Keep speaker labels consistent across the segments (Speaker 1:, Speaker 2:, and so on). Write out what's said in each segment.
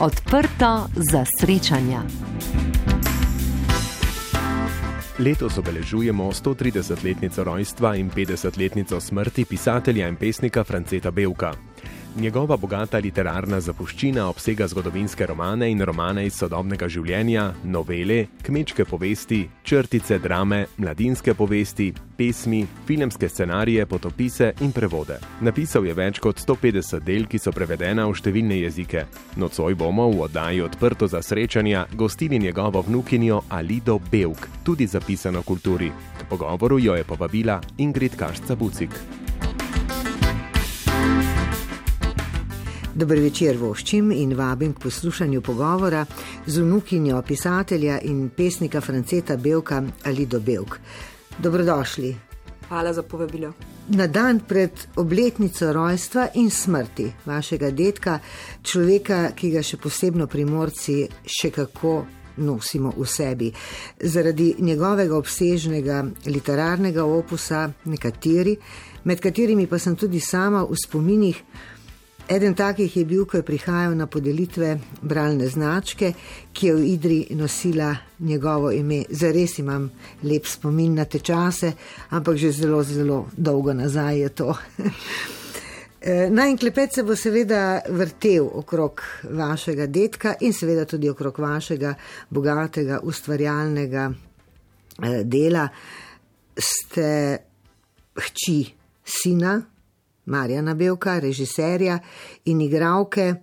Speaker 1: Odprto za srečanja.
Speaker 2: Letos obeležujemo 130-letnico rojstva in 50-letnico smrti pisatelja in pesnika Franceta Belka. Njegova bogata literarna zapuščina obsega zgodovinske romane in romane iz sodobnega življenja, novele, kmečke povesti, črtice, drame, mladinske povesti, pesmi, filmske scenarije, potopise in prevode. Napisal je več kot 150 del, ki so prevedena v številne jezike. Nocoj bomo v oddaji odprto za srečanja gostili njegovo vnukinjo Alido Belk, tudi zapisano kulturi. K pogovoru jo je povabila Ingrid Kašca Bucik.
Speaker 3: Dobro večer voščim in vabim k poslušanju pogovora z unukinjo pisatelja in pesnika Franceta Belka ali do Belk. Dobrodošli.
Speaker 4: Hvala za povabilo.
Speaker 3: Na dan pred obletnico rojstva in smrti vašega detka, človeka, ki ga še posebno primorci še kako nosimo v sebi. Zaradi njegovega obsežnega literarnega opusa, nekateri, med katerimi pa sem tudi sama v spominih, Eden takih je bil, ko je prihajal na podelitve bralne značke, ki je v Idri nosila njegovo ime. Zares imam lep spomin na te čase, ampak že zelo, zelo dolgo nazaj je to. Naj in klepet se bo seveda vrtel okrog vašega detka in seveda tudi okrog vašega bogatega ustvarjalnega eh, dela. Ste hči sina Marjana Belka, režiserja in igralke.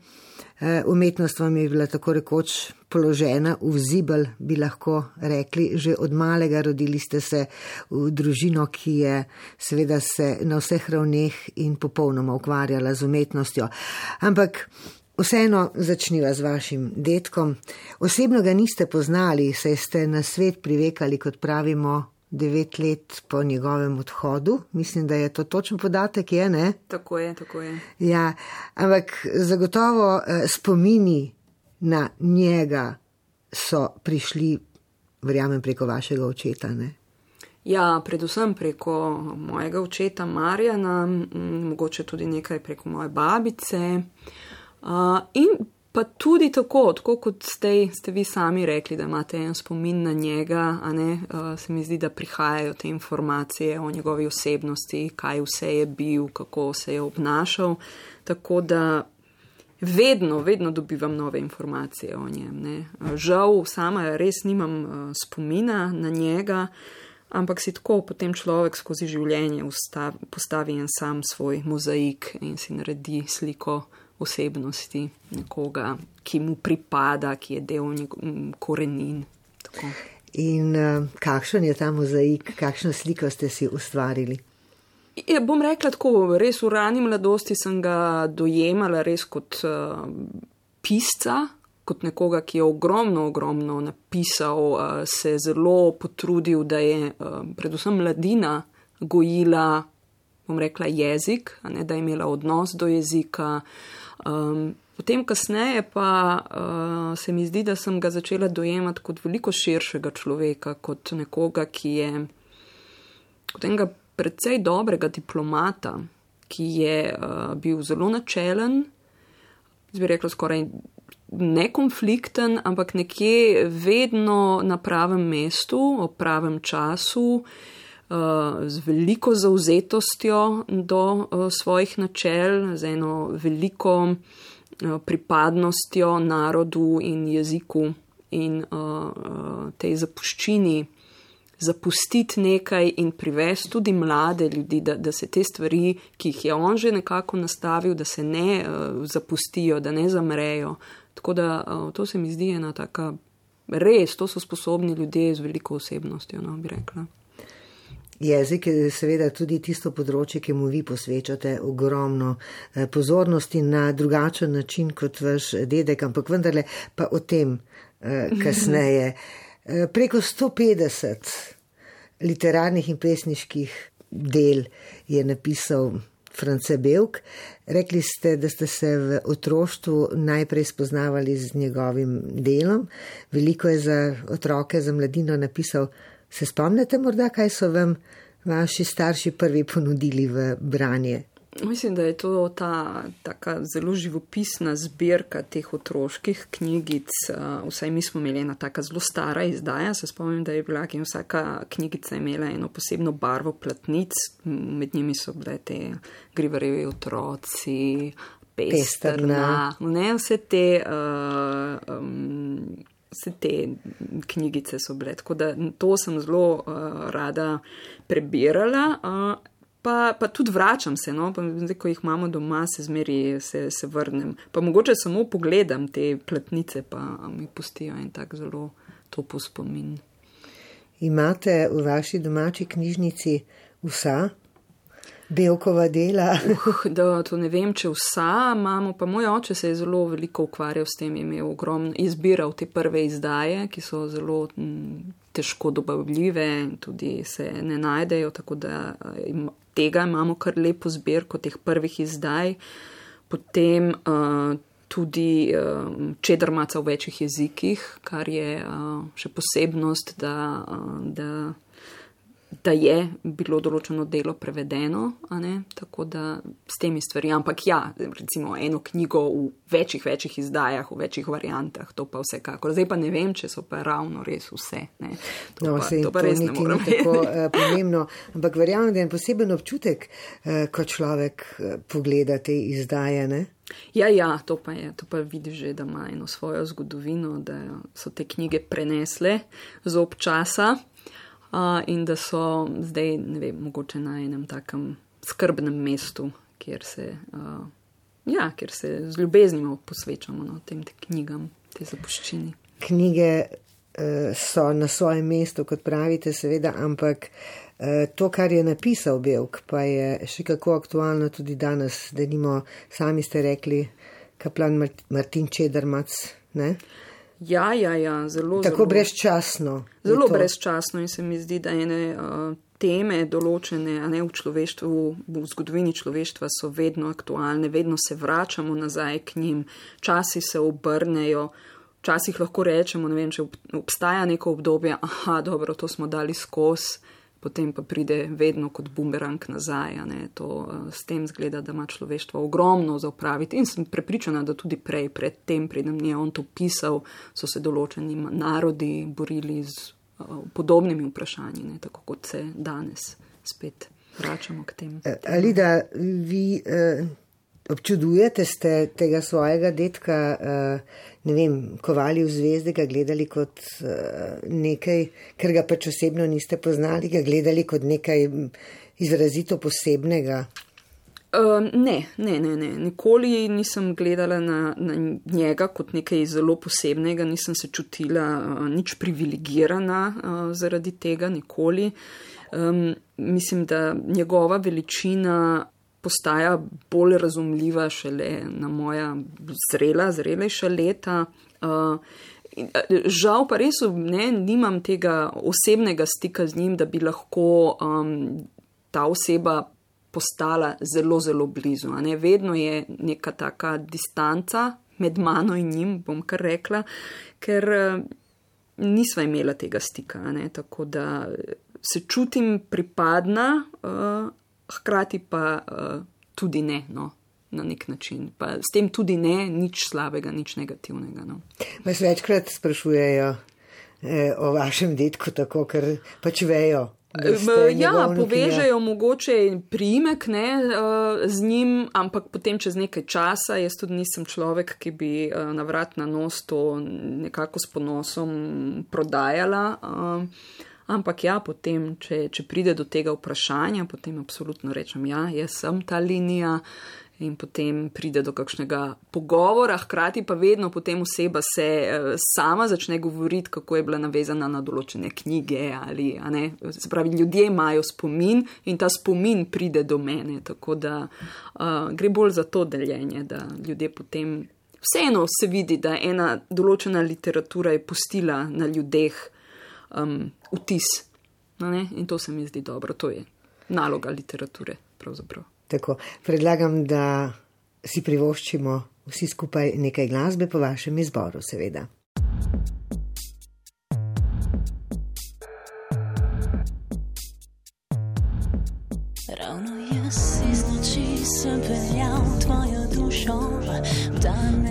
Speaker 3: Eh, umetnost vam je bila tako rekoč položena v zibel, bi lahko rekli, že od malega rodili ste se v družino, ki je seveda se na vseh ravneh in popolnoma ukvarjala z umetnostjo. Ampak vseeno začniva z vašim detkom. Osebno ga niste poznali, saj ste na svet privekali, kot pravimo, devet let po njegovem odhodu. Mislim, da je to točen podatek, je ne?
Speaker 4: Tako je, tako je.
Speaker 3: Ja, ampak zagotovo eh, spomini na njega so prišli, verjamem, preko vašega očeta. Ne?
Speaker 4: Ja, predvsem preko mojega očeta Marjana, mogoče tudi nekaj preko moje babice. Uh, in pa tudi tako, tako kot ste, ste vi sami rekli, da imate en spomin na njega, ne, uh, se mi zdi, da prihajajo te informacije o njegovi osebnosti, kaj vse je bil, kako se je obnašal. Tako da vedno, vedno dobivam nove informacije o njem. Ne. Žal, sama res nimam uh, spomina na njega. Ampak si tako potem človek skozi življenje ustavi, postavi en sam svoj mozaik in si naredi sliko osebnosti, nekoga, ki mu pripada, ki je del njegovih korenin. Tako.
Speaker 3: In uh, kakšen je ta mozaik, kakšno sliko ste si ustvarili?
Speaker 4: Ja, bom rekla tako, res v rani mladosti sem ga dojemala res kot uh, pisca, kot nekoga, ki je ogromno, ogromno napisal, uh, se zelo potrudil, da je uh, predvsem mladina gojila, bom rekla, jezik, ne, da je imela odnos do jezika. Um, potem, kasneje, pa uh, se mi zdi, da sem ga začela dojemati kot veliko širšega človeka, kot nekoga, ki je kot enega precej dobrega diplomata, ki je uh, bil zelo načelen, zdaj bi rekla skoraj nekonflikten, ampak nekje vedno na pravem mestu, ob pravem času. Uh, z veliko zauzetostjo do uh, svojih načel, z eno veliko uh, pripadnostjo narodu in jeziku in tej zapuščini, zapustiti nekaj in privesti tudi mlade ljudi, da, da se te stvari, ki jih je on že nekako nastavil, da se ne zapustijo, da ne zamrejo. Tako da to se mi zdi ena taka res, to so sposobni ljudje z veliko osebnostjo, no bi rekla.
Speaker 3: Jezik je seveda tudi tisto področje, ki mu vi posvečate ogromno eh, pozornosti na drugačen način kot vaš dedek, ampak vendarle pa o tem eh, kasneje. Eh, preko 150 literarnih in pesniških del je napisal France Belk. Rekli ste, da ste se v otroštvu najprej spoznavali z njegovim delom. Veliko je za otroke, za mladino napisal. Se spomnite morda, kaj so vam vaši starši prvi ponudili v branje?
Speaker 4: Mislim, da je to ta taka zelo živopisna zbirka teh otroških knjigic. Vsaj mi smo imeli ena taka zelo stara izdaja. Se spomnim, da je bila in vsaka knjigica imela eno posebno barvo platnic, med njimi so bile te grivarevi otroci, pestrna, ne vse te. Uh, um, Vse te knjigice so bile, tako da to sem zelo uh, rada prebirala. Uh, pa, pa tudi vračam se, no, pa zdaj, ko jih imamo doma, se zmeri, se, se vrnem. Pa mogoče samo pogledam te platnice, pa mi pustijo en tak zelo topo spomin.
Speaker 3: Imate v vaši domači knjižnici vsa? Belkova dela.
Speaker 4: uh, da, to ne vem, če vsa imamo, pa moj oče se je zelo veliko ukvarjal s tem, imel ogromno, izbiral te prve izdaje, ki so zelo m, težko dobavljive in tudi se ne najdejo, tako da im, tega imamo kar lepo zbirko teh prvih izdaj, potem uh, tudi uh, čedrmaca v večjih jezikih, kar je uh, še posebnost, da, uh, da da je bilo določeno delo prevedeno, tako da s temi stvarmi. Ampak ja, recimo eno knjigo v večjih, večjih izdajah, v večjih variantah, to pa vsekakor. Zdaj pa ne vem, če so pa ravno res vse. Ne.
Speaker 3: To, no, pa, to pa res to ni tako uh, pomembno, ampak verjamem, da je poseben občutek, uh, ko človek uh, pogleda te izdaje. Ne?
Speaker 4: Ja, ja, to pa je, to pa vidiš že, da ima eno svojo zgodovino, da so te knjige prenesle z občasa uh, in da so zdaj, ne vem, mogoče na enem takem skrbnem mestu, kjer se, uh, ja, kjer se z ljubeznijo posvečamo no, tem te knjigam, te zapuščini.
Speaker 3: Knjige uh, so na svojem mestu, kot pravite, seveda, ampak. To, kar je napisal Belk, pa je še kako aktualno tudi danes, da nimo, sami ste rekli, kaplan Martin Čedermac. Ne?
Speaker 4: Ja, ja, ja, zelo.
Speaker 3: Tako zelo, brezčasno.
Speaker 4: Zelo brezčasno in se mi zdi, da ene uh, teme določene, a ne v človeštvu, v zgodovini človeštva so vedno aktualne, vedno se vračamo nazaj k njim, časi se obrnejo. Včasih lahko rečemo, ne vem, če obstaja neko obdobje, aha, dobro, to smo dali skozi potem pa pride vedno kot bumerang nazaj. To, uh, s tem zgleda, da ima človeštvo ogromno za upraviti in sem prepričana, da tudi prej, predtem, preden je on to pisal, so se določeni narodi borili z uh, podobnimi vprašanji, ne? tako kot se danes spet vračamo k tem.
Speaker 3: Eh, ali da vi. Uh občudujete ste tega svojega detka, eh, ne vem, kovali v zvezde, ga gledali kot eh, nekaj, ker ga pač osebno niste poznali, ga gledali kot nekaj izrazito posebnega?
Speaker 4: Um, ne, ne, ne, ne. Nikoli nisem gledala na, na njega kot nekaj zelo posebnega, nisem se čutila uh, nič privilegirana uh, zaradi tega, nikoli. Um, mislim, da njegova veličina postaja bolj razumljiva šele na moja zrela, zrelejša leta. Uh, žal pa res ne, nimam tega osebnega stika z njim, da bi lahko um, ta oseba postala zelo, zelo blizu. Vedno je neka taka distanca med mano in njim, bom kar rekla, ker uh, nisva imela tega stika. Tako da se čutim pripadna. Uh, hkrati pa uh, tudi ne, no, na nek način. Pa s tem tudi ne, nič slabega, nič negativnega. No.
Speaker 3: Vas večkrat sprašujejo eh, o vašem detku, tako ker pač vejo.
Speaker 4: Ja, povežejo mogoče primek ne, uh, z njim, ampak potem čez nekaj časa, jaz tudi nisem človek, ki bi na vrat na nos to nekako s ponosom prodajala. Uh, Ampak ja, potem, če, če pride do tega vprašanja, potem absolutno rečem, ja, jaz sem ta linija. In potem pride do kakšnega pogovora, hkrati pa vedno potem oseba se eh, sama začne govoriti, kako je bila navezana na določene knjige. Ali, Se pravi, ljudje imajo spomin in ta spomin pride do mene. Tako da uh, gre bolj za to deljenje, da ljudje potem vseeno se vidi, da ena določena literatura je pustila na ljudeh um, vtis. No In to se mi zdi dobro, to je naloga literature.
Speaker 3: Tako, predlagam, da si privoščimo vsi skupaj nekaj glasbe po vašem izboru, seveda. Ravno jaz iznoči.
Speaker 5: noči sem peljal tvojo dušo v dan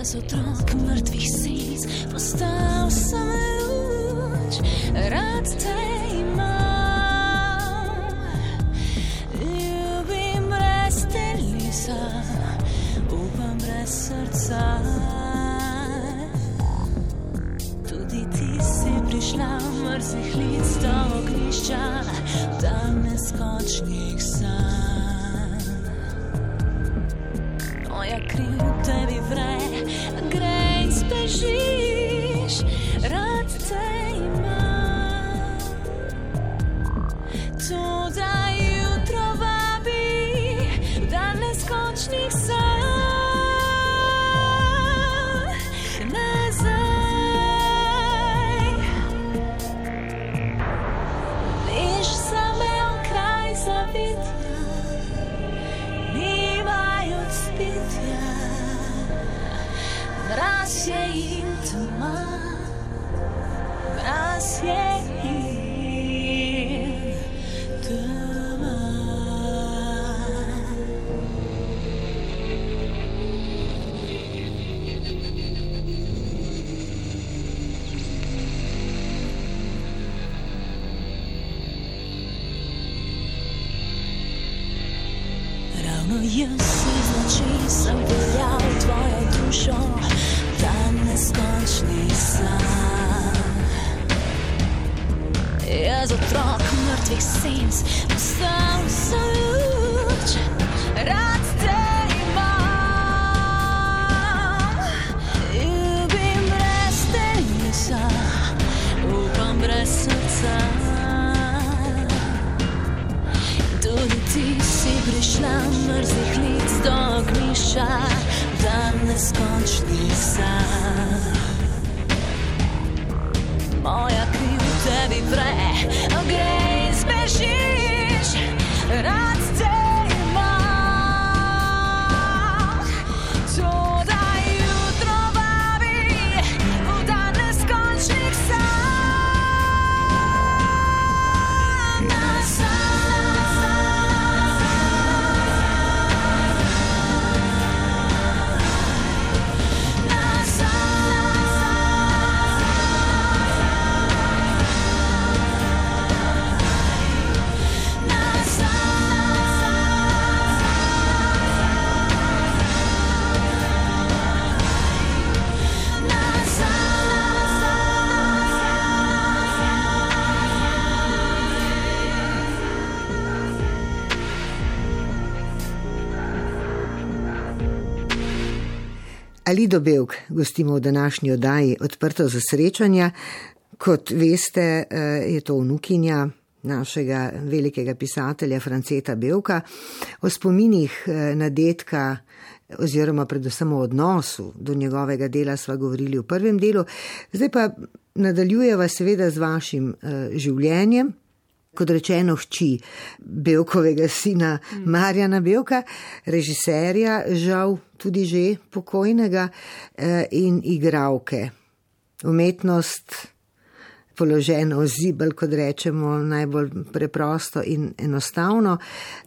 Speaker 5: Jaz otrok mrtvih silic, postal sem luč, rad te imam. Ljubim brez telesa, upam brez srca. Tudi ti si prišla mrzih lic do ognišča, dan neskončnih sanj. Moja kriv tebi vre, gre
Speaker 3: Alido Belk gostimo v današnji oddaji Odprto za srečanja. Kot veste, eh, je to vnukinja našega velikega pisatelja Franceta Belka. O spominih eh, na detka oziroma predvsem o odnosu do njegovega dela sva govorili v prvem delu. Zdaj pa nadaljujeva seveda z vašim eh, življenjem. Kot rečeno, hči Belkovega sina Marjana Belka, režiserja, žal tudi že pokojnega eh, in igravke. Umetnost, položeno v zibel, kot rečemo, najbolj preprosto in enostavno.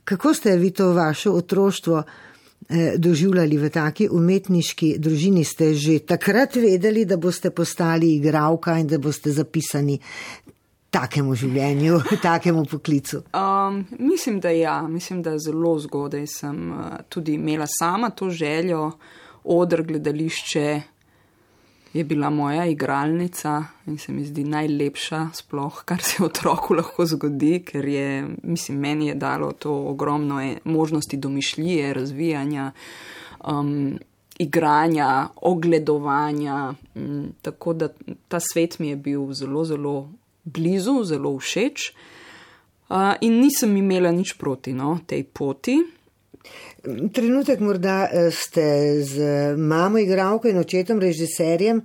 Speaker 3: Kako ste vi to vaše otroštvo eh, doživljali v taki umetniški družini? Ste že takrat vedeli, da boste postali igravka in da boste zapisani takemu življenju, takemu poklicu?
Speaker 4: Um, mislim, da ja, mislim, da zelo zgodaj sem uh, tudi imela sama to željo, odr gledališče je bila moja igralnica in se mi zdi najlepša sploh, kar se otroku lahko zgodi, ker je, mislim, meni je dalo to ogromno e- možnosti domišljije, razvijanja. Um, Igranja, ogledovanja, tako da ta svet mi je bil zelo, zelo blizu, zelo všeč, uh, in nisem imela nič proti no, tej poti.
Speaker 3: Trenutek morda eh, ste z mamo igralko in očetom režiserjem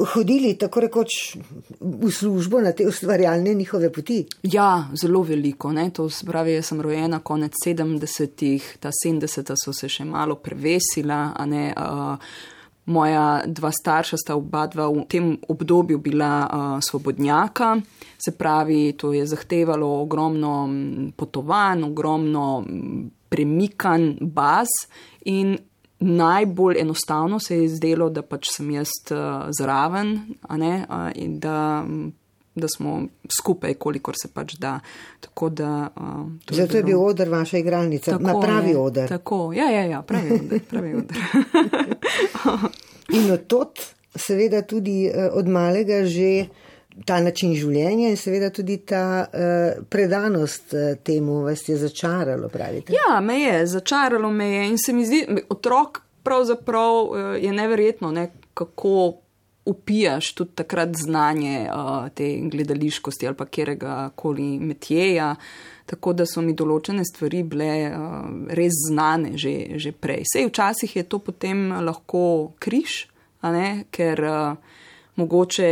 Speaker 3: hodili tako rekoč v službo na te ustvarjalne njihove poti.
Speaker 4: Ja, zelo veliko. Ne? To se pravi, jaz sem rojena konec 70-ih, ta 70-ta so se še malo prevesila, a ne. Uh, Moja dva starša sta oba dva v tem obdobju bila uh, svobodnjaka, se pravi, to je zahtevalo ogromno mm, potovanj, ogromno mm, premikanj baz in najbolj enostavno se je zdelo, da pač sem jaz uh, zraven ne, uh, in da, mm, da smo skupaj, kolikor se pač da. Tako da, uh, to
Speaker 3: Zato je bil odr vaša igralnica, na pravi
Speaker 4: je,
Speaker 3: odr.
Speaker 4: Tako, ja, ja, ja, pravi odr. Pravi odr.
Speaker 3: In od tot, seveda, tudi eh, od malega že ta način življenja in seveda tudi ta uh, predanost uh, temu vas je začaralo, pravite.
Speaker 4: Ja, me je, začaralo me je in se mi zdi, otrok pravzaprav eh, je neverjetno, ne, kako upijaš tudi takrat znanje uh, te gledališkosti ali pa kjerega koli metjeja. Tako da so mi določene stvari bile uh, res znane že, že prej. Sej včasih je to potem lahko križ, ne, ker uh, mogoče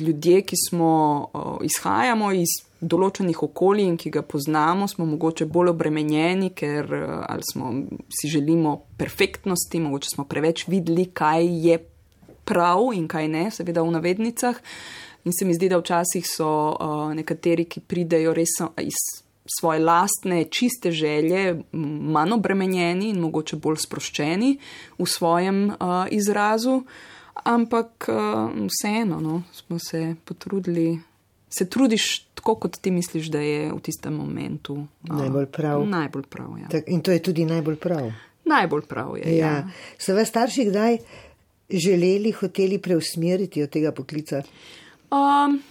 Speaker 4: ljudje, ki smo, uh, izhajamo iz določenih okolij in ki ga poznamo, smo mogoče bolj obremenjeni, ker ali smo, si želimo perfektnosti, mogoče smo preveč videli, kaj je prav in kaj ne, seveda v navednicah. In se mi zdi, da včasih so uh, nekateri, ki pridejo res iz svoje lastne čiste želje, manj obremenjeni in mogoče bolj sproščeni v svojem uh, izrazu. Ampak uh, vseeno no, smo se potrudili. Se trudiš tako, kot ti misliš, da je v tistem momentu uh,
Speaker 3: Najbolj prav.
Speaker 4: Najbolj prav, ja.
Speaker 3: Tak, in to je tudi najbolj prav.
Speaker 4: Najbolj prav je.
Speaker 3: Ja.
Speaker 4: Ja.
Speaker 3: So vas starši kdaj želeli, hoteli preusmeriti od tega poklica?
Speaker 4: Um,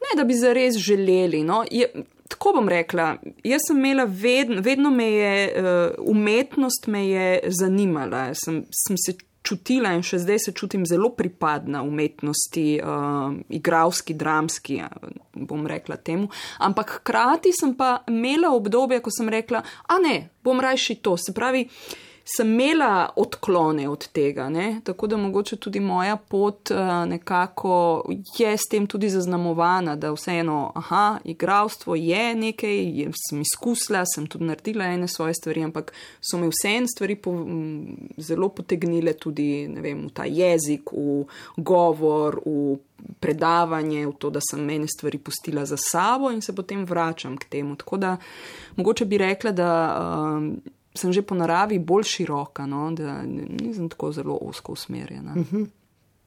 Speaker 4: ne, da bi zares želeli. No. Je, tako bom rekla, jaz sem imela vedno, vedno me je uh, umetnost me je zanimala. Sem, sem se čutila in še zdaj se čutim zelo pripadna umetnosti, uh, igravski, dramski, ja, bom rekla temu. Ampak hkrati sem pa imela obdobje, ko sem rekla, a ne, bom rajši to. Se pravi, sem imela odklone od tega, ne? tako da mogoče tudi moja pot uh, nekako je s tem tudi zaznamovana, da vseeno, aha, igravstvo je nekaj, je, sem izkusila, sem tudi naredila ene svoje stvari, ampak so me vseeno stvari po, m, zelo potegnile tudi vem, v ta jezik, v govor, v predavanje, v to, da sem mene stvari pustila za sabo in se potem vračam k temu. Tako da mogoče bi rekla, da. Um, sem že po naravi bolj široka, no, da nisem tako zelo osko usmerjena. Uh -huh.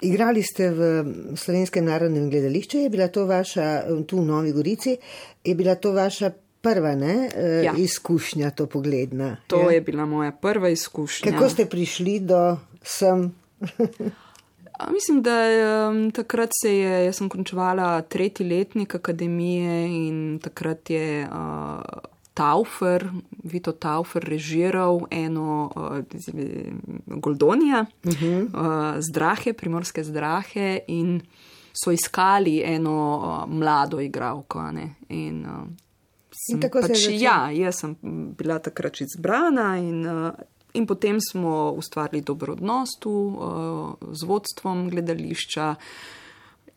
Speaker 3: Igrali ste v Slovenskem narodnem gledališču, je bila to vaša, tu v Novi Gorici, je bila to vaša prva ne, ja.
Speaker 4: Ja.
Speaker 3: izkušnja, to pogledna.
Speaker 4: To
Speaker 3: ja?
Speaker 4: je bila moja prva izkušnja.
Speaker 3: Kako ste prišli do sem?
Speaker 4: A, Mislim, da um, takrat se je, jaz sem končevala tretji letnik akademije in takrat je uh, Taufer, Vito Taufer režiral eno uh, Goldonija, uh -huh. uh, zdrahe, primorske zdrahe in so iskali eno uh, mlado igralko. ne, In, uh,
Speaker 3: In tako se je
Speaker 4: pač, ja, jaz sem bila takrat izbrana in, uh, in potem smo ustvarili dober odnos tu uh, z vodstvom gledališča.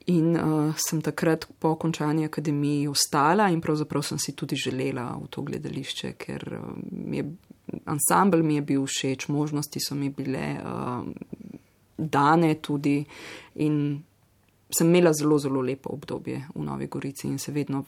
Speaker 4: In uh, sem takrat po končani akademiji ostala in pravzaprav sem si tudi želela v to gledališče, ker uh, mi je, ansambl mi je bil všeč, možnosti so mi bile uh, dane tudi in sem imela zelo, zelo lepo obdobje v Novi Gorici in se vedno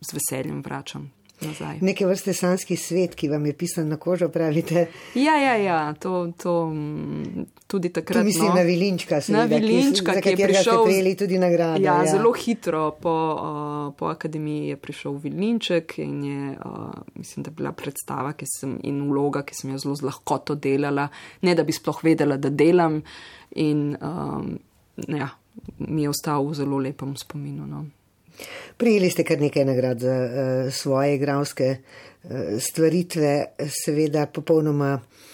Speaker 4: z veseljem vračam nazaj.
Speaker 3: Neke vrste sanski svet, ki vam je pisan na kožo, pravite.
Speaker 4: Ja, ja, ja, to, to mm, tudi takrat.
Speaker 3: Tu mislim
Speaker 4: no.
Speaker 3: na Vilinčka,
Speaker 4: Na
Speaker 3: seveda, ki-
Speaker 4: Vilinčka,
Speaker 3: za
Speaker 4: ki je prišel.
Speaker 3: prejeli tudi nagrado,
Speaker 4: Ja,
Speaker 3: ja.
Speaker 4: zelo hitro po, uh, po akademiji je prišel Vilinček in je, uh, mislim, da bila predstava ki sem, in vloga, ki sem jo zelo z lahkoto delala, ne da bi sploh vedela, da delam. In um, ja, mi je ostal v zelo lepem spominu. No.
Speaker 3: Prijeli ste kar nekaj nagrad za uh, svoje igralske uh, stvaritve, seveda popolnoma uh,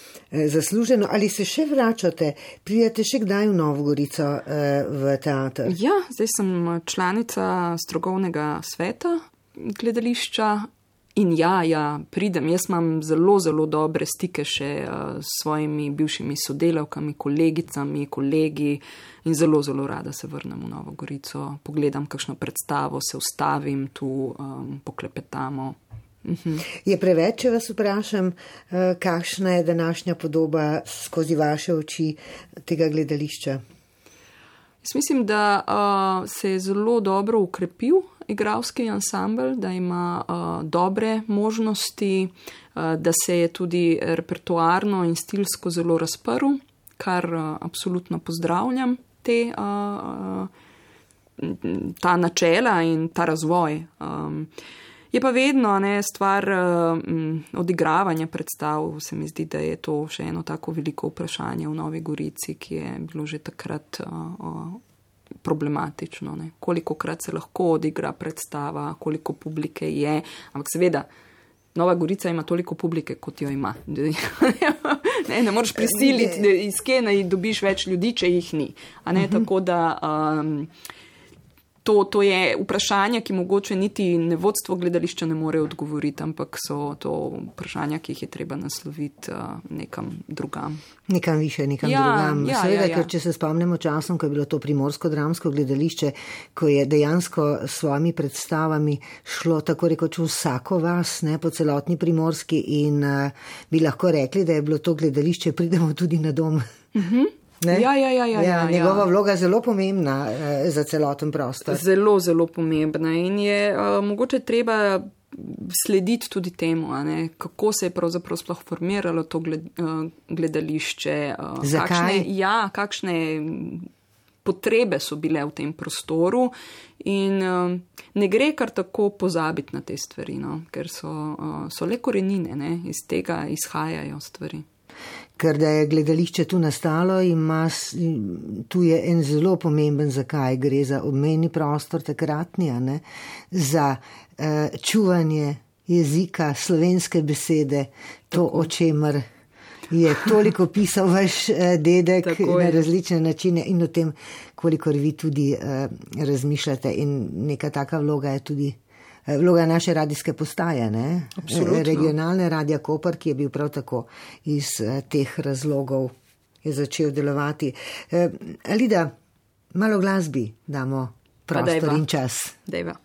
Speaker 3: zasluženo. Ali se še vračate, pridete še kdaj v Novgorico uh, v teater?
Speaker 4: Ja, zdaj sem članica strokovnega sveta gledališča. In ja, ja, pridem. Jaz imam zelo, zelo dobre stike še uh, s svojimi bivšimi sodelavkami, kolegicami, kolegi in zelo, zelo rada se vrnem v Novo Gorico. Pogledam kakšno predstavo, se ustavim tu, um, poklepetamo.
Speaker 3: Je preveč, če vas vprašam, eh, kakšna je današnja podoba skozi vaše oči tega gledališča?
Speaker 4: Jaz mislim, da uh, se je zelo dobro ukrepil igralski ansambl, da ima uh, dobre možnosti, uh, da se je tudi repertoarno in stilsko zelo razprl, kar uh, absolutno pozdravljam te, uh, ta načela in ta razvoj. Um, Je pa vedno ne, stvar uh, odigravanja predstav. Se mi zdi, da je to še eno tako veliko vprašanje v Novi Gorici, ki je bilo že takrat uh, problematično. Ne. Koliko krat se lahko odigra predstava, koliko publike je. Ampak seveda, Nova Gorica ima toliko publike, kot jo ima. ne, ne moreš prisiliti, iz Kena dobiš več ljudi, če jih ni. Uh -huh. Tako da. Um, to, to je vprašanje, ki mogoče niti ne vodstvo gledališča ne more odgovoriti, ampak so to vprašanja, ki jih je treba nasloviti uh, nekam drugam.
Speaker 3: Nekam više, nekam
Speaker 4: Ja,
Speaker 3: drugam.
Speaker 4: ja,
Speaker 3: Seveda,
Speaker 4: ja, ja.
Speaker 3: ker če se spomnimo časom, ko je bilo to primorsko dramsko gledališče, ko je dejansko s svojimi predstavami šlo tako rekoč vsako vas, ne, po celotni primorski in uh, bi lahko rekli, da je bilo to gledališče, pridemo tudi na dom. Ne?
Speaker 4: Ja, ja, ja, ja, ja,
Speaker 3: njegova
Speaker 4: ja.
Speaker 3: vloga je zelo pomembna uh, za celoten prostor.
Speaker 4: Zelo, zelo pomembna in je uh, mogoče treba slediti tudi temu, ne, kako se je pravzaprav sploh formiralo to gled, uh, gledališče. Uh,
Speaker 3: Zakaj?
Speaker 4: Kakšne, ja, kakšne potrebe so bile v tem prostoru in uh, ne gre kar tako pozabiti na te stvari, no, ker so, uh, so le korenine, ne, iz tega izhajajo stvari.
Speaker 3: Ker da je gledališče tu nastalo, ima, tu je en zelo pomemben, zakaj gre za obmejni prostor takratni, a ne, za uh, čuvanje jezika, slovenske besede, to, o čemer je toliko pisal vaš uh, dedek
Speaker 4: Tako
Speaker 3: na
Speaker 4: je.
Speaker 3: različne načine in o tem, kolikor vi tudi uh, razmišljate. In neka taka vloga je tudi. Eh, Vloga naše radijske postaje, ne?
Speaker 4: Absolutno.
Speaker 3: regionalne radija Koper, ki je bil prav tako iz eh, teh razlogov je začel delovati. Eh, Lida, malo glasbi damo prostor in čas.
Speaker 4: Dejva.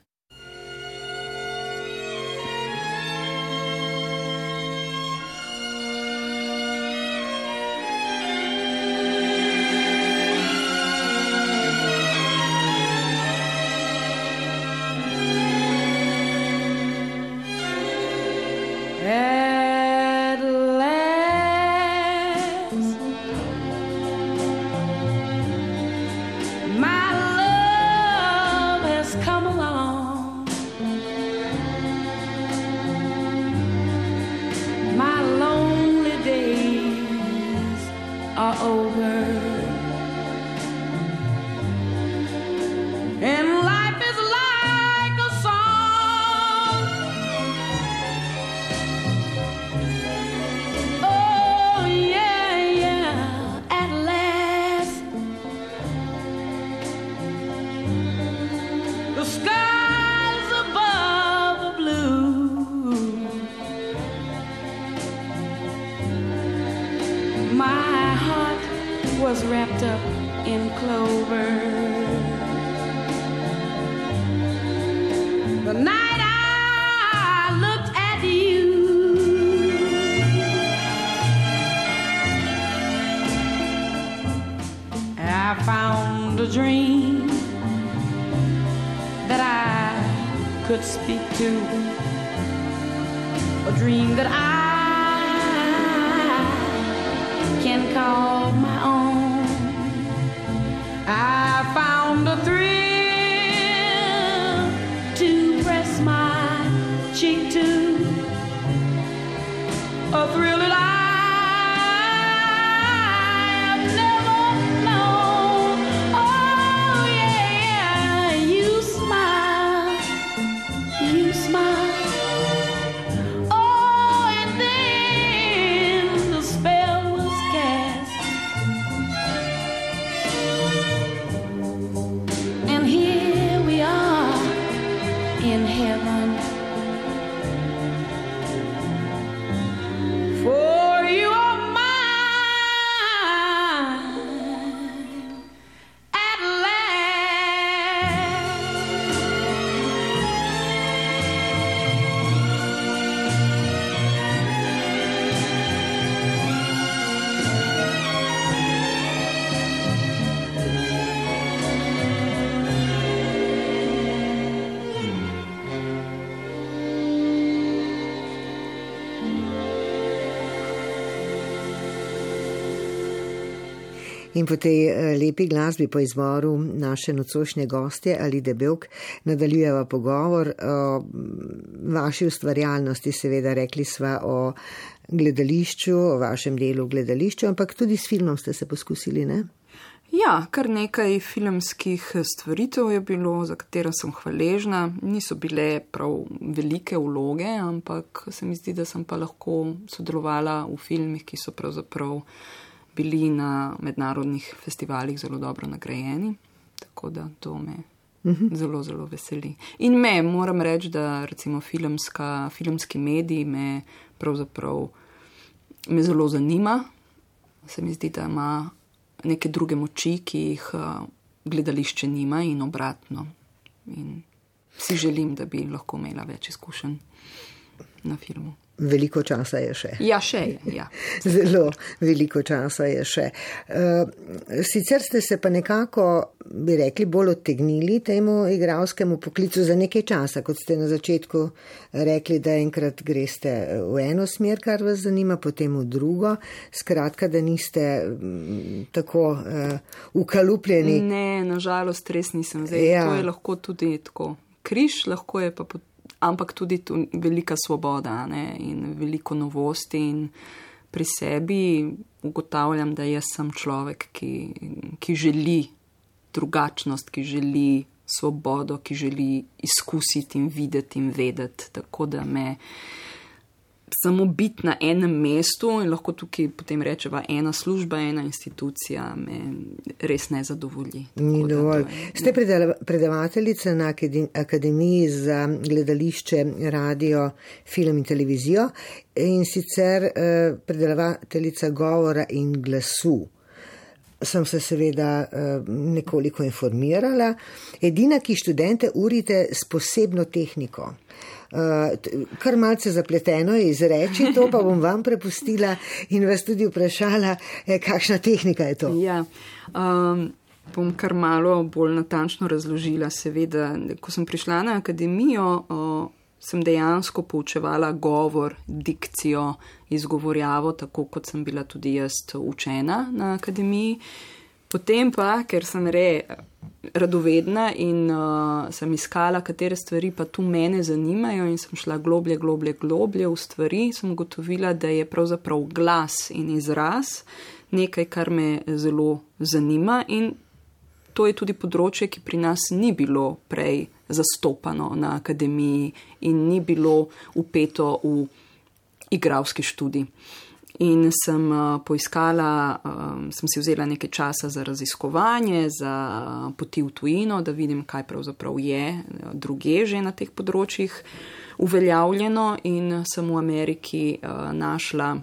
Speaker 6: I found a dream that I could speak to, a dream that I can call my own. I
Speaker 3: In po tej eh, lepi glasbi, po izboru naše nocošnje gostje ali debelk, nadaljujeva pogovor o mm, vaši ustvarjalnosti, seveda rekli sva o gledališču, o vašem delu v gledališču, ampak tudi s filmom ste se poskusili, ne?
Speaker 4: Ja, kar nekaj filmskih stvaritev je bilo, za katero sem hvaležna. Niso bile prav velike vloge, ampak se mi zdi, da sem pa lahko sodelovala v filmih, ki so pravzaprav bili na mednarodnih festivalih zelo dobro nagrajeni. Tako da to me zelo, zelo veseli. In me, moram reči, da recimo filmska, filmski mediji me pravzaprav me zelo zanima. Se mi zdi, da ima neke druge moči, ki jih uh, gledališče nima in obratno. In si želim, da bi lahko imela več izkušenj na filmu.
Speaker 3: Veliko časa je še.
Speaker 4: Ja, še je. Ja.
Speaker 3: Zelo veliko časa je še. Uh, sicer ste se pa nekako, bi rekli, bolj odtegnili temu igralskemu poklicu za nekaj časa, kot ste na začetku rekli, da enkrat greste v eno smer, kar vas zanima, potem v drugo. Skratka, da niste m, tako uh, ukalupljeni.
Speaker 4: Ne, nažalost, res nisem. Zdaj,
Speaker 3: Ja.
Speaker 4: To je lahko tudi tako. Križ lahko je pa. Ampak tudi tu velika svoboda ne, in veliko novosti. In pri sebi ugotavljam, da jaz sem človek, ki, ki želi drugačnost, ki želi svobodo, ki želi izkusiti in videti in vedeti. Tako da me samo biti na enem mestu in lahko tukaj potem rečeva ena služba, ena institucija, me res ne zadovolji.
Speaker 3: Ni
Speaker 4: Tako da
Speaker 3: dovolj.
Speaker 4: je-
Speaker 3: Ste predava- predavateljica na Akade- Akademiji za gledališče, radio, film in televizijo in sicer eh, predavateljica govora in glasu. Sem se seveda eh, nekoliko informirala. Edina, ki študente urite s posebno tehniko. T- kar malce zapleteno je izreči, to pa bom vam prepustila in vas tudi vprašala, eh, kakšna tehnika je to.
Speaker 4: Ja, um, bom kar malo bolj natančno razložila. Seveda, ko sem prišla na akademijo, uh, sem dejansko poučevala govor, dikcijo, izgovorjavo, tako kot sem bila tudi jaz učena na akademiji. Potem pa, ker sem re radovedna in uh, sem iskala, katere stvari pa tu mene zanimajo in sem šla globlje, globlje, globlje v stvari, sem ugotovila, da je pravzaprav glas in izraz nekaj, kar me zelo zanima in to je tudi področje, ki pri nas ni bilo prej zastopano na akademiji in ni bilo upeto v igralski študij. In sem uh, poiskala, um, sem si vzela nekaj časa za raziskovanje, za uh, poti v tujino, da vidim, kaj pravzaprav je druge že na teh področjih uveljavljeno. In sem v Ameriki našla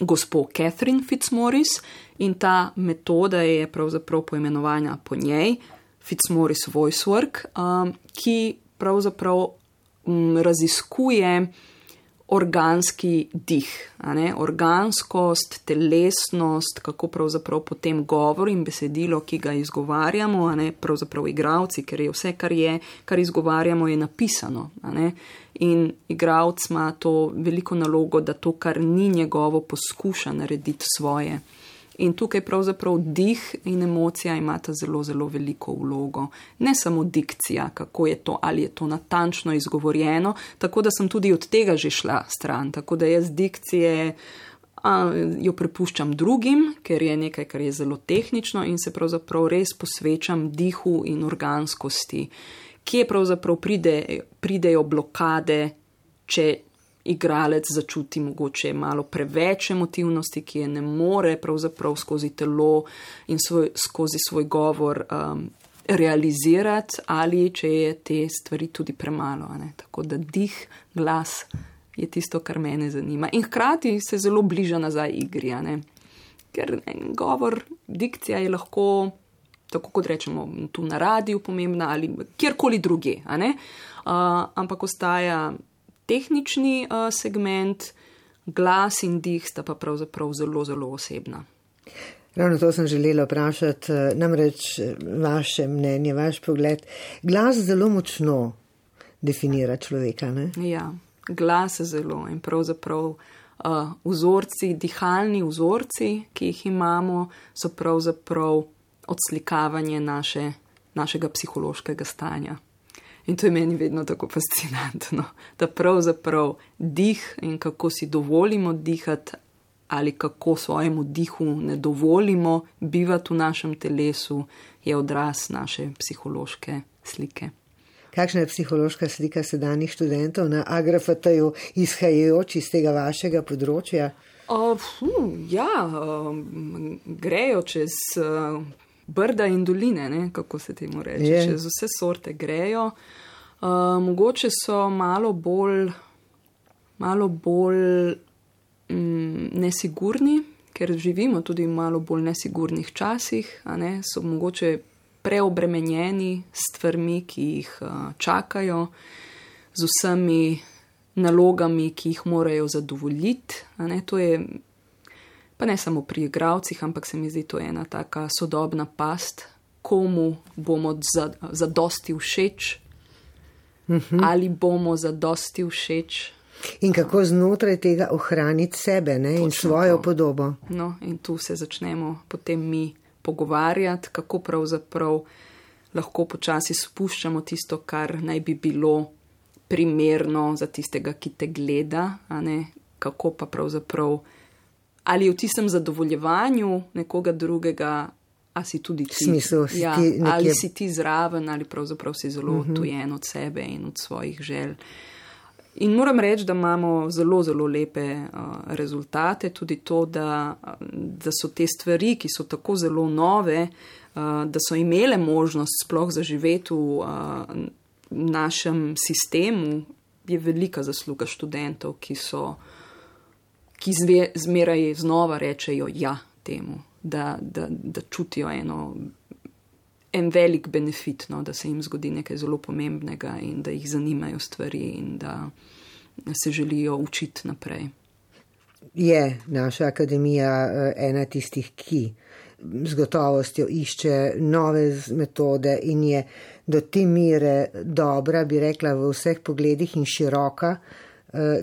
Speaker 4: gospo Catherine Fitzmaurice in ta metoda je pravzaprav poimenovana po njej, Fitzmaurice Voice Work, um, ki pravzaprav um, raziskuje organski dih, organskost, telesnost, kako pravzaprav potem govor in besedilo, ki ga izgovarjamo, ne, pravzaprav igravci, ker je vse, kar je, kar izgovarjamo, je napisano. In igravc ima to veliko nalogo, da to, kar ni njegovo, poskuša narediti svoje. In tukaj pravzaprav dih in emocija imata zelo, zelo veliko vlogo. Ne samo dikcija, kako je to, ali je to natančno izgovorjeno, tako da sem tudi od tega že šla stran. Tako da jaz dikcije a, jo prepuščam drugim, ker je nekaj, kar je zelo tehnično in se pravzaprav res posvečam dihu in organskosti, kje pravzaprav pride, pridejo blokade, če igralec začuti mogoče malo preveč emotivnosti, ki je ne more pravzaprav skozi telo in svoj, skozi svoj govor um, realizirati, ali če je te stvari tudi premalo. Tako da dih, glas je tisto, kar mene zanima. In hkrati se zelo bliža nazaj igri, ne. ker ne, govor, dikcija je lahko. Tako kot rečemo, tu na radiju, pomembna ali kjerkoli druge. Uh, ampak ostaja tehnični uh, segment, glas in dih sta pa pravzaprav zelo, zelo osebna.
Speaker 3: Ravno to sem želela vprašati, eh, namreč eh, vaše mnenje, vaš pogled. Glas zelo močno definira človeka. Ne?
Speaker 4: Ja, glas je zelo in pravzaprav uh, uh, vzorci, dihalni vzorci, ki jih imamo, so pravzaprav odslikavanje naše, našega psihološkega stanja. In to je meni vedno tako fascinantno, da pravzaprav dih in kako si dovolimo dihati, ali kako svojemu dihu ne dovolimo bivati v našem telesu, je odraz naše psihološke slike.
Speaker 3: Kakšna je psihološka slika sedanjih študentov na agrafatu, izhajajoč iz tega vašega področja?
Speaker 4: Uh, fu, ja, um, grejo čez uh, brda in doline, ne, kako se temu reče,
Speaker 3: Je.
Speaker 4: čez vse sorte grejo. Uh, mogoče so malo bolj, malo bolj mm, nesigurni, ker živimo tudi v malo bolj nesigurnih časih, ne, so mogoče preobremenjeni s stvarmi, ki jih uh, čakajo, z vsemi nalogami, ki jih morajo zadovoljiti. to je pa ne samo pri igravcih, ampak se mi zdi to ena taka sodobna past, komu bomo za, za dosti všeč, ali bomo za dosti všeč.
Speaker 3: In kako znotraj tega ohraniti sebe ne? in svojo
Speaker 4: to.
Speaker 3: podobo?
Speaker 4: No, in tu se začnemo potem mi pogovarjati, kako pravzaprav lahko počasi spuščamo tisto, kar naj bi bilo primerno za tistega, ki te gleda, kako pa pravzaprav. Ali v tistem zadovoljevanju nekoga drugega, a si tudi ti,
Speaker 3: smislu, si
Speaker 4: ja,
Speaker 3: ti nekje-
Speaker 4: ali si ti zraven, ali pravzaprav si zelo odtujen od sebe in od svojih želj. In moram reči, da imamo zelo, zelo lepe uh, rezultate, tudi to, da, da so te stvari, ki so tako zelo nove, uh, da so imele možnost sploh zaživeti v uh, našem sistemu, je velika zasluga študentov, ki so, ki zve, zmeraj znova rečejo ja temu, da, da, da čutijo eno en velik benefit, no, da se jim zgodi nekaj zelo pomembnega in da jih zanimajo stvari in da se želijo učiti naprej.
Speaker 3: Je naša akademija eh, ena tistih, ki z gotovostjo išče nove metode in je do te mere dobra, bi rekla, v vseh pogledih in široka,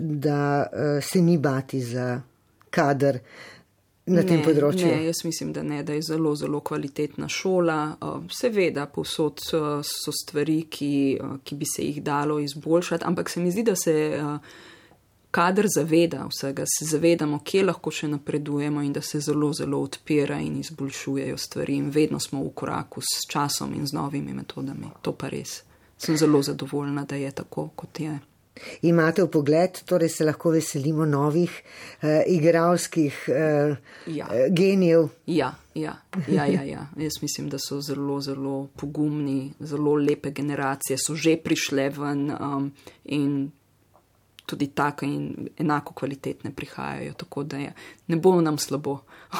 Speaker 3: da eh, se ni bati za kader na tem
Speaker 4: Ne,
Speaker 3: področju.
Speaker 4: Ne, jaz mislim, da ne, da je zelo, zelo kvalitetna šola. Uh, Seveda, povsod so stvari, ki, ki bi se jih dalo izboljšati, ampak se mi zdi, da se kader zaveda vsega, se zavedamo, kje lahko še napredujemo in da se zelo, zelo odpira in izboljšujejo stvari in vedno smo v koraku s časom in z novimi metodami. To pa res. Sem zelo zadovoljna, da je tako, kot je.
Speaker 3: Imate pogled, torej se lahko veselimo novih uh, igralskih uh,
Speaker 4: Ja.
Speaker 3: uh, genijev.
Speaker 4: Ja, ja, ja, ja, ja. Jaz mislim, da so zelo, zelo pogumni, zelo lepe generacije, so že prišle ven um, in tudi tako in enako kvalitetne prihajajo, tako da je, ne bo nam slabo.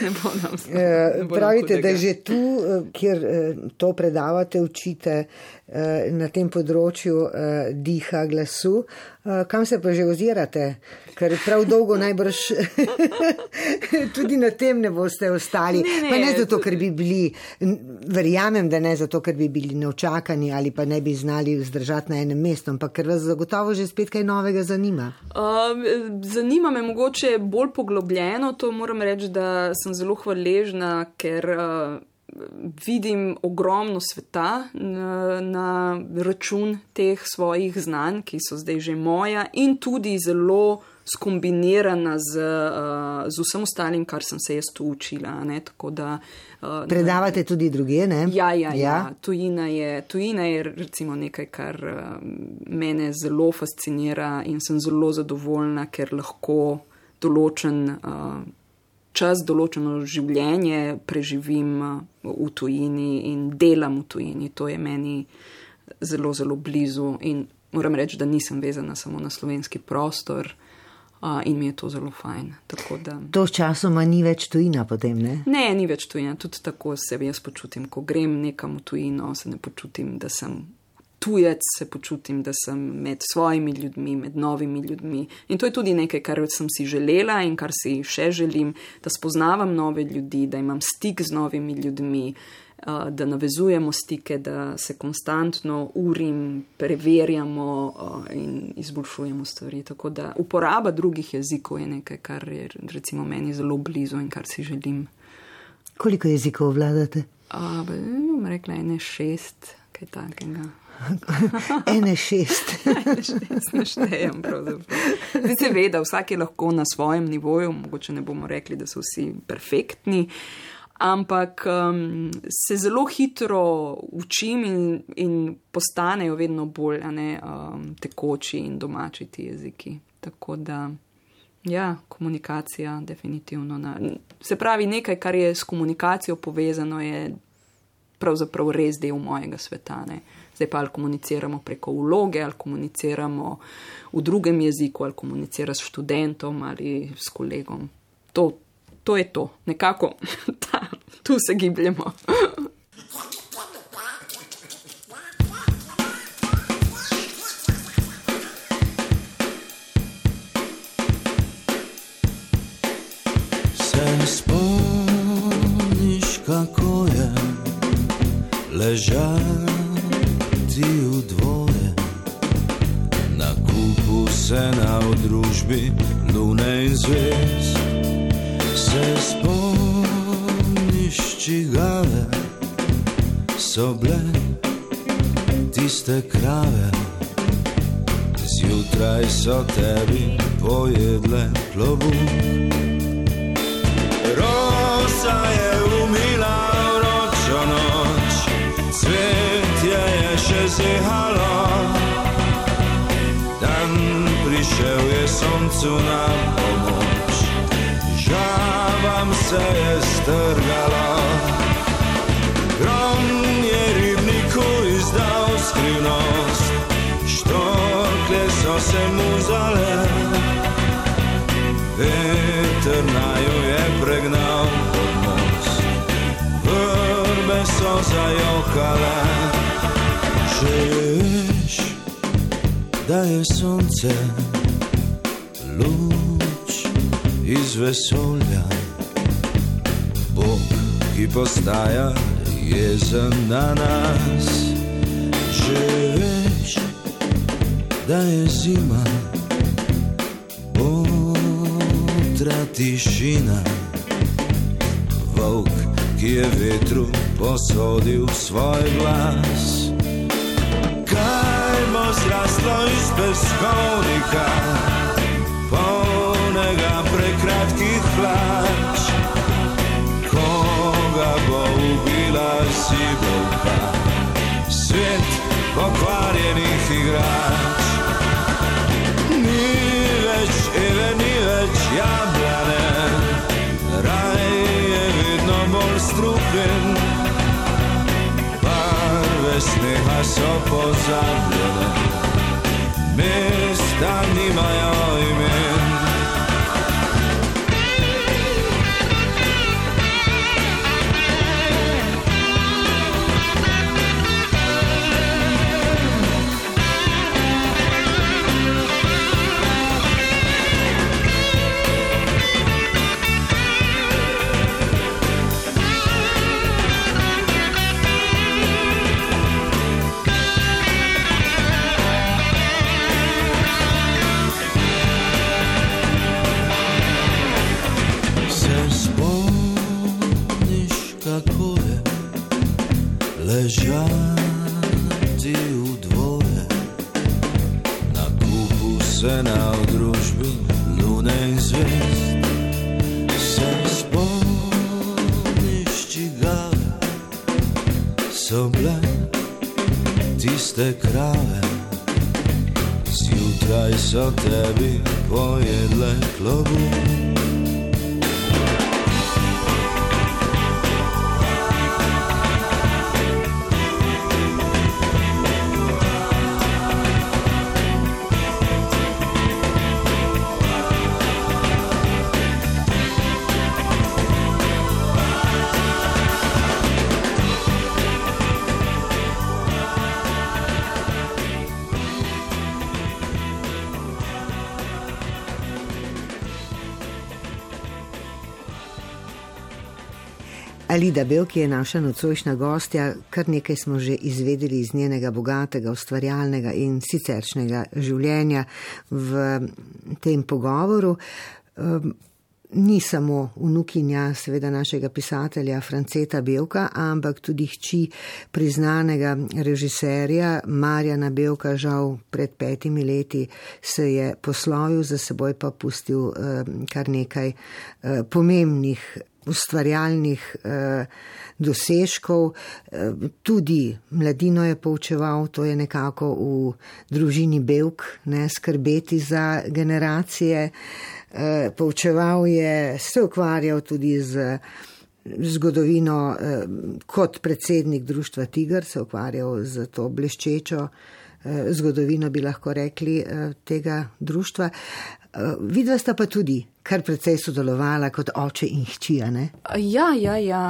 Speaker 4: ne bo nam slabo.
Speaker 3: Eh,
Speaker 4: ne bo nam
Speaker 3: Pravite, da
Speaker 4: hudega.
Speaker 3: že tu, eh, kjer eh, to predavate, učite eh, na tem področju eh, diha, glasu, eh, kam se pa že ozirate? Ker prav dolgo najbrž tudi na tem ne boste ostali.
Speaker 4: Ne, ne,
Speaker 3: pa ne zato,
Speaker 4: to-
Speaker 3: ker bi bili, verjamem, da ne zato, ker bi bili neočakani ali pa ne bi znali vzdržati na enem mestu, ampak ker vas zagotovo že spet kaj novega zanima.
Speaker 4: Um, zanima me mogoče bolj poglobljeno, to moram reči, da sem zelo hvaležna, ker uh, vidim ogromno sveta na, na račun teh svojih znanj, ki so zdaj že moja in tudi zelo skombinirana z, uh, z vsem ostalim, kar sem se jaz tu učila. Ne? Tako da, uh,
Speaker 3: Predavate tudi druge, ne?
Speaker 4: Ja, ja, ja. Tujina, je, tujina je recimo nekaj, kar uh, mene zelo fascinira in sem zelo zadovoljna, ker lahko določen uh, čas, določeno življenje preživim uh, v tujini in delam v tujini. To je meni zelo, zelo blizu in moram reči, da nisem vezana samo na slovenski prostor. Uh, in mi je to zelo fajn. Da.
Speaker 3: To sčasoma ni več tujina potem, ne?
Speaker 4: Ne, ni več tujina, tudi tako se jaz počutim. Ko grem nekam v tujino, se ne počutim, da sem tujec, se počutim, da sem med svojimi ljudmi, med novimi ljudmi. In to je tudi nekaj, kar sem si želela in kar si še želim, da spoznavam nove ljudi, da imam stik z novimi ljudmi. uh, da navezujemo stike, da se konstantno urim, preverjamo uh, in izboljšujemo stvari. Tako da uporaba drugih jezikov je nekaj, kar je recimo meni zelo blizu in kar si želim.
Speaker 3: Koliko jezikov vladate?
Speaker 4: Uh, bom rekla, ene šest, kaj takega.
Speaker 3: Ene šest.
Speaker 4: Ne štejem, pravzaprav. Seveda, vsak je lahko na svojem nivoju, mogoče ne bomo rekli, da so vsi perfektni, ampak um, se zelo hitro učim in, in postanejo vedno bolj ne, um, tekoči in domači ti jeziki. Tako da, ja, komunikacija, definitivno. Na, se pravi, nekaj, kar je s komunikacijo povezano, je pravzaprav res del mojega sveta. Ne. Zdaj pa ali komuniciramo preko vloge, ali komuniciramo v drugem jeziku, ali komunicira s študentom ali s kolegom. To, to je to, nekako ta, tu se gibljemo.
Speaker 7: Spomniš, kako je ležati sena v družbi lune in zvezd. Se spomniš, čigave so bile tiste krave, zjutraj so tebi pojedle klobuk. Rosa je umila vročo noč, cvetje je še zehalo. Soncu na pomoč, žavam se je strgalo. Grom je ribniku izdal skrivnost, štorkle so se mu zale. Veter naju je pregnal pod most, vrbe so zajokale. Veš, da je sonce luč iz vesolja, Bog, ki postaja jezen na nas. Že veš, da je zima otra tišina. Volk, ki je vetru posodil svoj glas. Kaj bo zraslo iz peskovnika, prekratkih hlač? Koga bo ubila sibovka, svet pokvarjenih igrač? Ni več Eve, ni več jablane, raj je vedno bolj strupen. Barve sneha so pozabljene, mesta nimajo imen. So tebi pojedle klobuk.
Speaker 3: Alida Bel, ki je naša nocojšnja gostja, kar nekaj smo že izvedeli iz njenega bogatega, ustvarjalnega in siceršnjega življenja v tem pogovoru. Um, ni samo vnukinja, seveda našega pisatelja Franceta Belka, ampak tudi hči priznanega režiserja Marjana Belka, žal pred petimi leti se je poslovil, za seboj pa pustil eh, kar nekaj eh, pomembnih ustvarjalnih eh, dosežkov, eh, tudi mladino je poučeval, to je nekako v družini Belk, ne skrbeti za generacije. Eh, poučeval je, se ukvarjal tudi z zgodovino eh, kot predsednik društva Tiger, se ukvarjal z to bleščečo eh, zgodovino, bi lahko rekli, tega društva. Vidva sta pa tudi kar precej sodelovala kot oče in hčija, ne?
Speaker 4: Ja, ja, ja,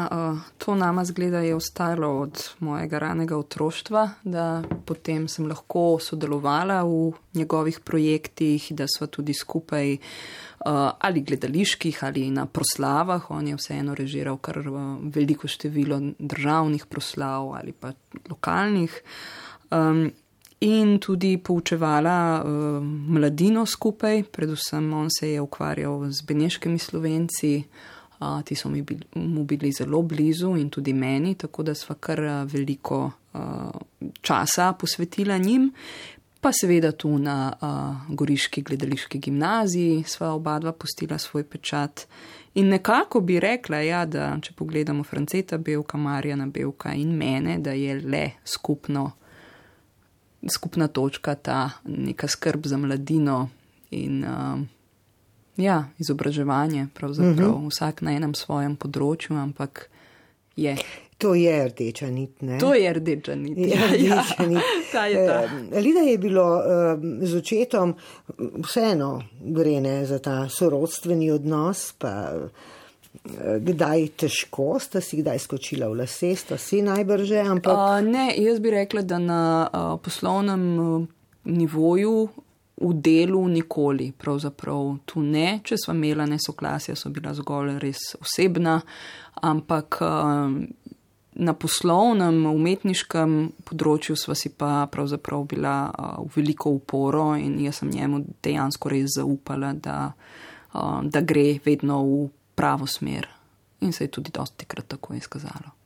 Speaker 4: to nama zgleda je ostalo od mojega ranega otroštva, da potem sem lahko sodelovala v njegovih projektih, da sva tudi skupaj ali gledaliških ali na proslavah. On je vseeno režiral kar veliko število državnih proslav ali pa lokalnih. Um, in tudi poučevala uh, mladino skupaj, predvsem on se je ukvarjal z beneškimi slovenci, uh, ti so mi bil, mu bili zelo blizu in tudi meni, tako da sva kar veliko uh, časa posvetila njim. Pa seveda tu na uh, Goriški gledališki gimnaziji sva oba dva postila svoj pečat. In nekako bi rekla, ja, da če pogledamo Franceta Belka, Marjana Belka in mene, da je le skupno skupna točka ta neka skrb za mladino in uh, ja, izobraževanje, pravzaprav uh mhm. -huh. vsak na enem svojem področju, ampak je.
Speaker 3: To je rdeča nit. Ne?
Speaker 4: To je rdeča nit.
Speaker 3: Je ja, rdeča ja. nit.
Speaker 4: ta je ta.
Speaker 3: Lida je bilo uh, z očetom vseeno gre ne za ta sorodstveni odnos, pa kdaj težko, sta si kdaj skočila v lase, sta si najbrže. Ampak...
Speaker 4: Uh, ne, jaz bi rekla, da na uh, poslovnem uh, nivoju. V delu nikoli, pravzaprav tu ne, če smo imela nesoglasja, so bila zgolj res osebna, ampak na poslovnem, umetniškem področju sva si pa pravzaprav bila v veliko uporo in jaz sem njemu dejansko res zaupala, da, da gre vedno v pravo smer in se je tudi dosti krat tako izkazalo.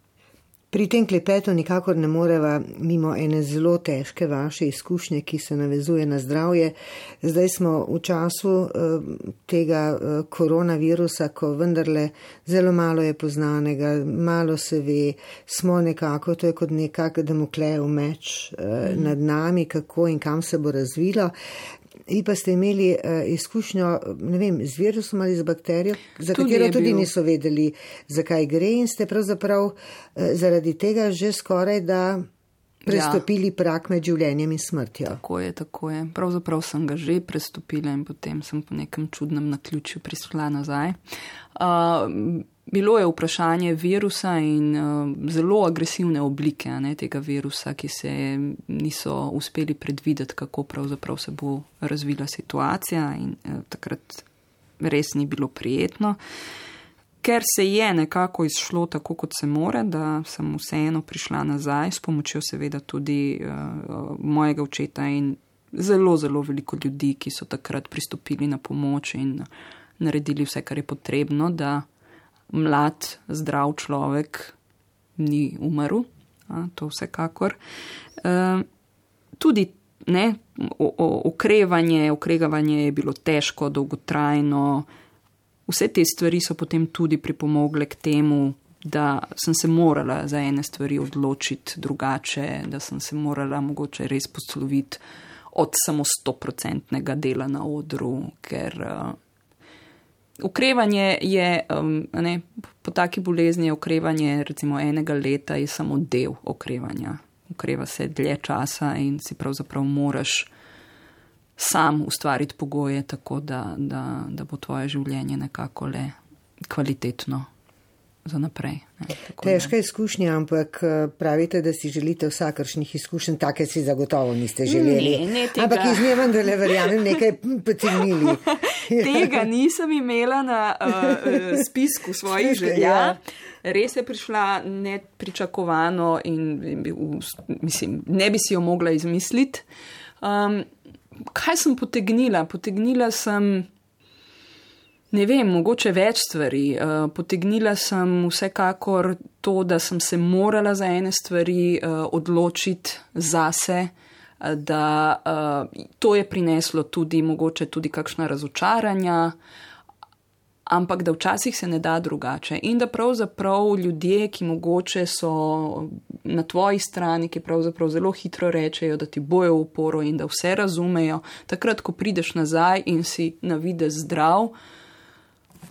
Speaker 3: Pri tem klepetu nikakor ne moreva mimo ene zelo težke vaše izkušnje, ki se navezuje na zdravje. Zdaj smo v času uh, tega uh, koronavirusa, ko vendarle zelo malo je poznanega, malo se ve, smo nekako, to je kot nekak demoklejev meč uh, mm. nad nami, kako in kam se bo razvilo. Vi pa ste imeli uh, izkušnjo vem, z virusom ali z bakterijo, za tudi katero tudi bil. niso vedeli, zakaj gre in ste pravzaprav uh, zaradi tega že skoraj da prestopili ja. prak med življenjem in smrtjo.
Speaker 4: Tako je, tako je. Pravzaprav sem ga že prestopila in potem sem po nekem čudnem naključju prišla nazaj. Uh, Bilo je vprašanje virusa in uh, zelo agresivne oblike ne, tega virusa, ki se niso uspeli predvideti, kako pravzaprav se bo razvila situacija in uh, takrat res ni bilo prijetno. Ker se je nekako izšlo tako, kot se more, da sem vseeno prišla nazaj s pomočjo seveda tudi uh, mojega očeta in zelo, zelo veliko ljudi, ki so takrat pristopili na pomoč in naredili vse, kar je potrebno, da mlad, zdrav človek ni umrl, a, to vsekakor. E, tudi ne, o, o, okrevanje, okrevanje je bilo težko, dolgotrajno. Vse te stvari so potem tudi pripomogle k temu, da sem se morala za ene stvari odločiti drugače, da sem se morala mogoče res posloviti od samo stoprocentnega dela na odru, ker Okrevanje je, um, ne, po taki bolezni je okrevanje recimo enega leta je samo del okrevanja. Okreva se dlje časa in si pravzaprav moraš sam ustvariti pogoje tako, da, da, da bo tvoje življenje nekako le kvalitetno. Za naprej. Ne, tako
Speaker 3: Težka izkušnja, ampak eh, pravite, da si želite vsakršnih izkušenj, take si zagotovo niste želeli.
Speaker 4: Ne, ne, tega-
Speaker 3: Ampak iz nje vendarle verjamem nekaj potegnili.
Speaker 4: Tega nisem imela na uh, spisku svojih želja.
Speaker 3: Ja.
Speaker 4: Res je prišla nepričakovano in mislim, ne bi si jo mogla izmisliti. Um, kaj sem potegnila? Potegnila sem, ne vem, mogoče več stvari. Uh, potegnila sem vsekakor to, da sem se morala za ene stvari uh, odločiti zase. eh, Da uh, to je prineslo tudi mogoče tudi kakšna razočaranja, ampak da včasih se ne da drugače in da pravzaprav ljudje, ki mogoče so na tvoji strani, ki pravzaprav zelo hitro rečejo, da ti bojo v uporo in da vse razumejo, takrat, ko prideš nazaj in si na vide zdrav,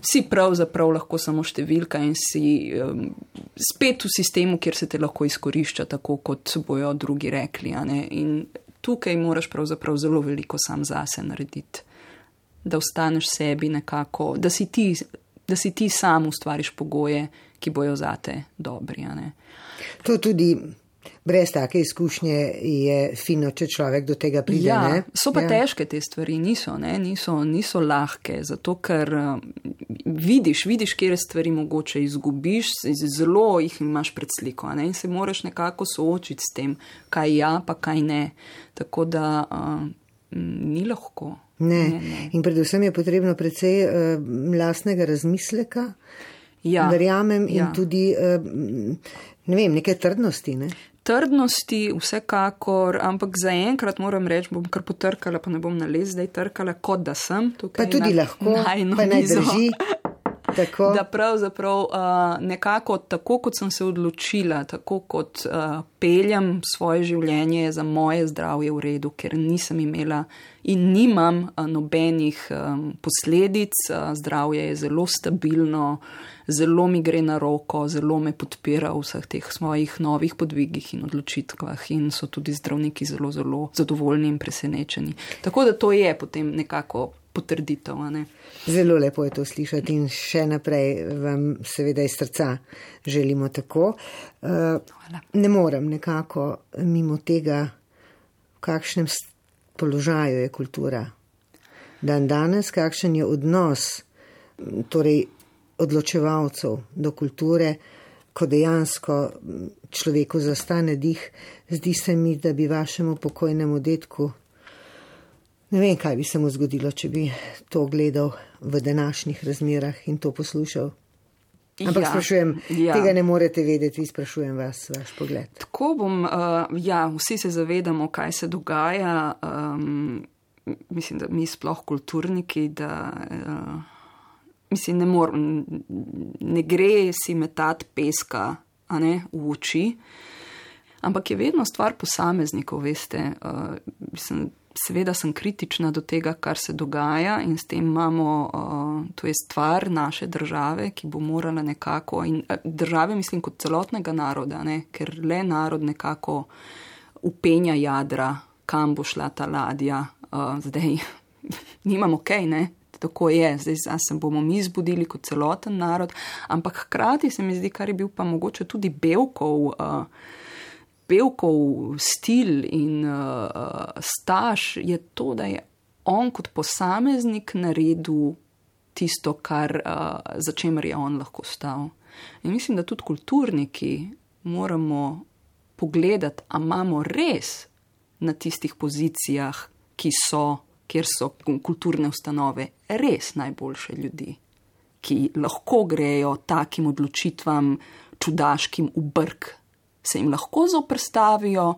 Speaker 4: si pravzaprav lahko samo številka in si um, spet v sistemu, kjer se te lahko izkorišča, tako kot bojo drugi rekli. In tukaj moraš pravzaprav zelo veliko sam zase narediti da ostaneš sebi nekako, da si ti, da si ti sam ustvariš pogoje, ki bojo zate dobri. a ne.
Speaker 3: To tudi brez take izkušnje je fino, če človek do tega pride.
Speaker 4: Ja,
Speaker 3: ne?
Speaker 4: so pa
Speaker 3: Ja.
Speaker 4: težke te stvari, niso, ne? niso, niso lahke, zato ker um, vidiš, vidiš, kje stvari mogoče izgubiš, zelo jih imaš pred sliko ne? in se moraš nekako soočiti s tem, kaj ja, pa kaj ne. Tako da um, ni lahko.
Speaker 3: Ne.
Speaker 4: ne, ne.
Speaker 3: In predvsem je potrebno precej uh, lastnega razmisleka,
Speaker 4: Ja,
Speaker 3: verjamem, in
Speaker 4: ja.
Speaker 3: tudi uh, ne vem, neke trdnosti. Ne?
Speaker 4: Trdnosti, vsekakor, ampak zaenkrat moram reči, bom kar potrkala, pa ne bom na les zdaj trkala, kot da sem
Speaker 3: Pa
Speaker 4: tukaj.
Speaker 3: tudi
Speaker 4: na,
Speaker 3: lahko,
Speaker 4: najino
Speaker 3: pa naj drži. Tako.
Speaker 4: Da pravzaprav uh, nekako tako, kot sem se odločila, tako kot uh, peljem svoje življenje, je za moje zdravje v redu, ker nisem imela in nimam uh, nobenih um, posledic. Uh, zdravje je zelo stabilno, zelo mi gre na roko, zelo me podpira v vseh teh svojih novih podvigih in odločitvah in so tudi zdravniki zelo, zelo zadovoljni in presenečeni. Tako da to je potem nekako potrditev.
Speaker 3: Zelo lepo je to slišati in še naprej vam seveda iz srca želimo tako. Uh, ne morem nekako mimo tega, v kakšnem položaju je kultura. Dan danes, kakšen je odnos torej odločevalcev do kulture, ko dejansko človeku zastane dih, zdi se mi, da bi vašemu pokojnemu detku Ne vem, kaj bi se mu zgodilo, če bi to gledal v današnjih razmerah in to poslušal. Ampak ja, sprašujem, ja. tega ne morete vedeti, vi sprašujem vas, vaš pogled.
Speaker 4: Tako bom, uh, ja, vsi se zavedamo, kaj se dogaja. Um, mislim, da mi sploh kulturniki, da uh, mislim, ne, mor, ne gre si metati peska ne, v oči, ampak je vedno stvar posameznikov, veste. Uh, mislim, Seveda sem kritična do tega, kar se dogaja, in s tem imamo, to je stvar naše države, ki bo morala nekako, in države mislim kot celotnega naroda, ne, ker le narod nekako upenja jadra, kam bo šla ta ladja. Zdaj nimamo kaj, ne. Tako je, zdaj se bomo mi zbudili kot celoten narod, ampak hkrati se mi zdi, kar je bil pa mogoče tudi Belkov. Uh, Pevkov stil in uh, staž je to, da je on kot posameznik naredil tisto, kar, uh, za čemer je on lahko stal. In mislim, da tudi kulturniki moramo pogledati, a imamo res na tistih pozicijah, ki so, kjer so kulturne ustanove, res najboljše ljudi, ki lahko grejo takim odločitvam čudaškim v brk se jim lahko zoprstavijo,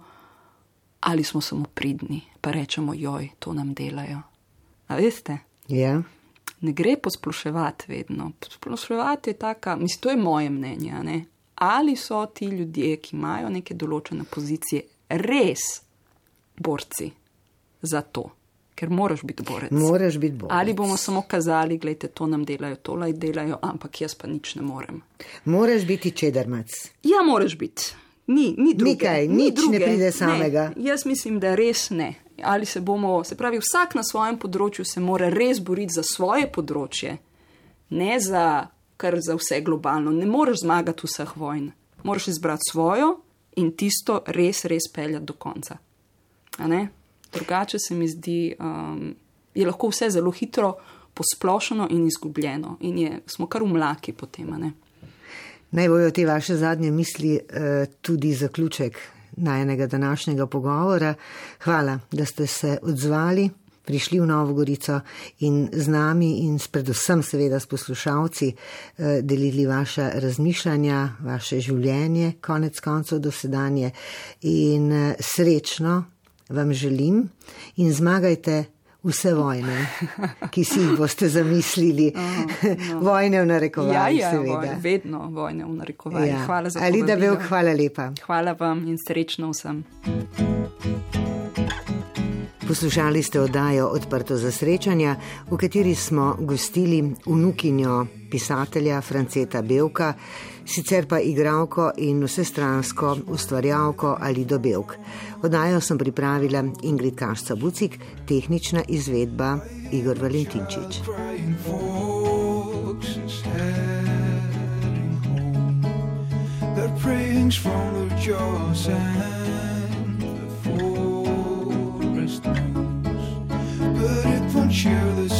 Speaker 4: ali smo samo pridni, pa rečemo, joj, to nam delajo. A veste?
Speaker 3: Ja.
Speaker 4: Ne gre posploševati vedno. Posploševati je taka, mislim, to je moje mnenje. Ne? Ali so ti ljudje, ki imajo neke določene pozicije, res borci za to? Ker moraš biti borec.
Speaker 3: Moraš biti borec.
Speaker 4: Ali bomo samo kazali, gledajte, to nam delajo, to naj delajo, ampak jaz pa nič ne morem.
Speaker 3: Moraš biti čedermac.
Speaker 4: Ja, moraš biti. Ni, ni druge.
Speaker 3: Nikaj,
Speaker 4: ni
Speaker 3: nič ne
Speaker 4: druge.
Speaker 3: pride samega.
Speaker 4: Ne, jaz mislim, da res ne. Ali se bomo, se pravi, vsak na svojem področju se mora res boriti za svoje področje, ne za kar za vse globalno. Ne moreš zmagati vseh vojn. Moraš izbrati svojo in tisto res, res peljati do konca. Ne? Drugače se mi zdi, um, je lahko vse zelo hitro posplošeno in izgubljeno, in je, smo kar v mlaki potem.
Speaker 3: Naj bojo te vaše zadnje misli eh, tudi zaključek najenega današnjega pogovora. Hvala, da ste se odzvali, prišli v Novo Gorico in z nami in s predvsem seveda s poslušalci eh, delili vaše razmišljanja, vaše življenje, konec koncev dosedanje in eh, srečno vam želim in zmagajte vse vojne, ki si jih boste zamislili.
Speaker 4: no.
Speaker 3: Vojne v
Speaker 4: Ja,
Speaker 3: narekovanjih,
Speaker 4: ja,
Speaker 3: seveda.
Speaker 4: vojne, vedno vojne v narekovajih.
Speaker 3: Ja.
Speaker 4: Hvala za
Speaker 3: Ali da
Speaker 4: povabilo.
Speaker 3: Bevk, hvala lepa.
Speaker 4: Hvala vam in srečno vsem.
Speaker 3: Poslušali ste oddajo Odprto za srečanja, v kateri smo gostili unukinjo pisatelja Franceta Belka, sicer pa igralko in vsestransko ustvarjalko Alido Belk. Oddajo sem pripravila Ingrid Kašca Bucik, tehnična izvedba Igor Valentinčič.
Speaker 8: Their praying's from their jaws and the forest knows, but it won't share the